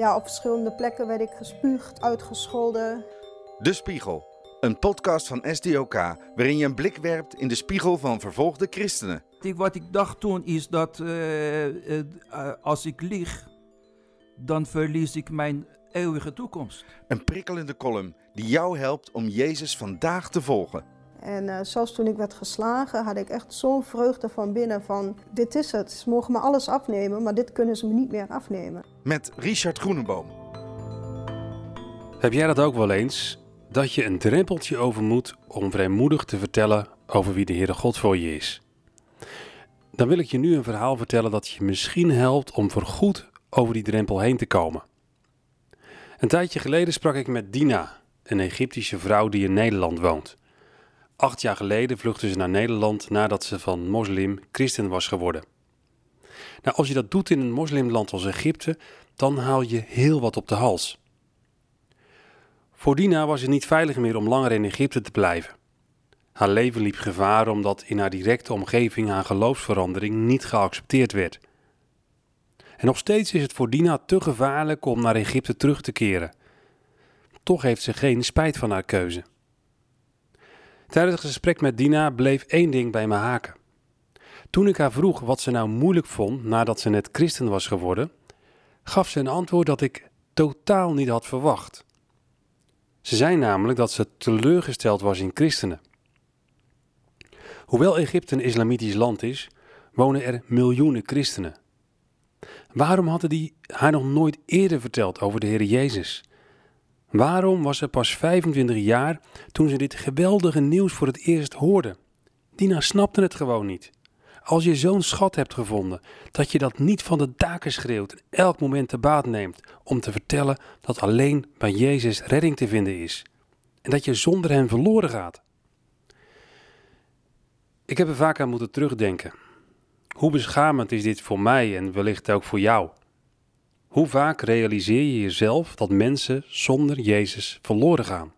Ja, op verschillende plekken werd ik gespuugd, uitgescholden. De Spiegel, een podcast van SDOK waarin je een blik werpt in de spiegel van vervolgde christenen. Wat ik dacht toen is dat eh, eh, eh, als ik lieg, dan verlies ik mijn eeuwige toekomst. Een prikkelende column die jou helpt om Jezus vandaag te volgen. En uh, zelfs toen ik werd geslagen, had ik echt zo'n vreugde van binnen van... dit is het, ze mogen me alles afnemen, maar dit kunnen ze me niet meer afnemen. Met Richard Groeneboom. Heb jij dat ook wel eens? Dat je een drempeltje over moet om vrijmoedig te vertellen over wie de Heere God voor je is. Dan wil ik je nu een verhaal vertellen dat je misschien helpt om voorgoed over die drempel heen te komen. Een tijdje geleden sprak ik met Dina, een Egyptische vrouw die in Nederland woont. Acht jaar geleden vluchtte ze naar Nederland nadat ze van moslim christen was geworden. Nou, als je dat doet in een moslimland als Egypte, dan haal je heel wat op de hals. Voor Dina was het niet veilig meer om langer in Egypte te blijven. Haar leven liep gevaar omdat in haar directe omgeving haar geloofsverandering niet geaccepteerd werd. En nog steeds is het voor Dina te gevaarlijk om naar Egypte terug te keren. Toch heeft ze geen spijt van haar keuze. Tijdens het gesprek met Dina bleef één ding bij me haken. Toen ik haar vroeg wat ze nou moeilijk vond nadat ze net christen was geworden, gaf ze een antwoord dat ik totaal niet had verwacht. Ze zei namelijk dat ze teleurgesteld was in christenen. Hoewel Egypte een islamitisch land is, wonen er miljoenen christenen. Waarom hadden die haar nog nooit eerder verteld over de Heer Jezus? Waarom was ze pas 25 jaar toen ze dit geweldige nieuws voor het eerst hoorde? Dina snapte het gewoon niet. Als je zo'n schat hebt gevonden, dat je dat niet van de daken schreeuwt en elk moment te baat neemt om te vertellen dat alleen bij Jezus redding te vinden is en dat je zonder hem verloren gaat. Ik heb er vaak aan moeten terugdenken. Hoe beschamend is dit voor mij en wellicht ook voor jou? Hoe vaak realiseer je jezelf dat mensen zonder Jezus verloren gaan?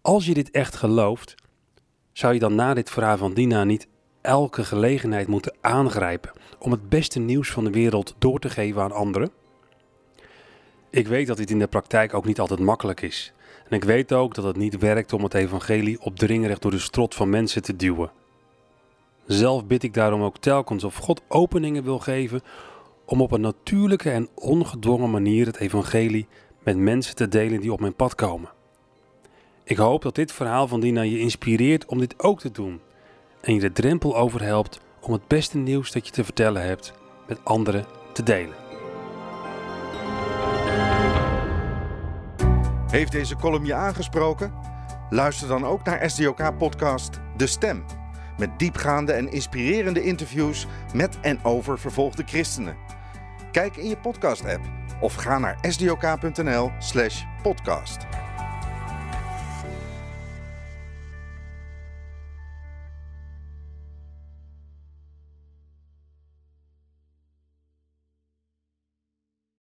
Als je dit echt gelooft, zou je dan na dit verhaal van Dina niet elke gelegenheid moeten aangrijpen om het beste nieuws van de wereld door te geven aan anderen? Ik weet dat dit in de praktijk ook niet altijd makkelijk is. En ik weet ook dat het niet werkt om het evangelie opdringerig door de strot van mensen te duwen. Zelf bid ik daarom ook telkens of God openingen wil geven om op een natuurlijke en ongedwongen manier het evangelie met mensen te delen die op mijn pad komen. Ik hoop dat dit verhaal van Dina je inspireert om dit ook te doen en je de drempel overhelpt om het beste nieuws dat je te vertellen hebt met anderen te delen. Heeft deze column je aangesproken? Luister dan ook naar SDOK-podcast De Stem. Met diepgaande en inspirerende interviews met en over vervolgde christenen. Kijk in je podcast-app of ga naar sdok.nl/podcast.